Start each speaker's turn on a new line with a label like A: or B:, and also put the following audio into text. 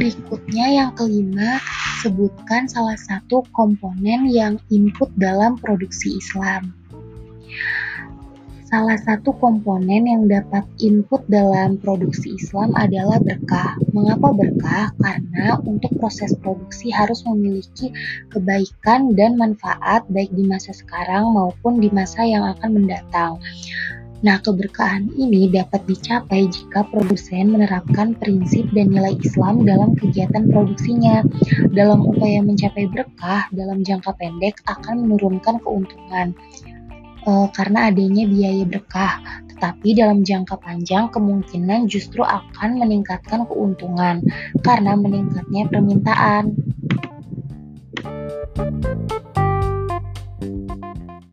A: Berikutnya yang kelima, sebutkan salah satu komponen yang input dalam produksi Islam. Salah satu komponen yang dapat input dalam produksi Islam adalah berkah. Mengapa berkah? Karena untuk proses produksi harus memiliki kebaikan dan manfaat baik di masa sekarang maupun di masa yang akan mendatang. Nah, keberkahan ini dapat dicapai jika produsen menerapkan prinsip dan nilai Islam dalam kegiatan produksinya. Dalam upaya mencapai berkah dalam jangka pendek akan menurunkan keuntungan uh, karena adanya biaya berkah, tetapi dalam jangka panjang kemungkinan justru akan meningkatkan keuntungan karena meningkatnya permintaan.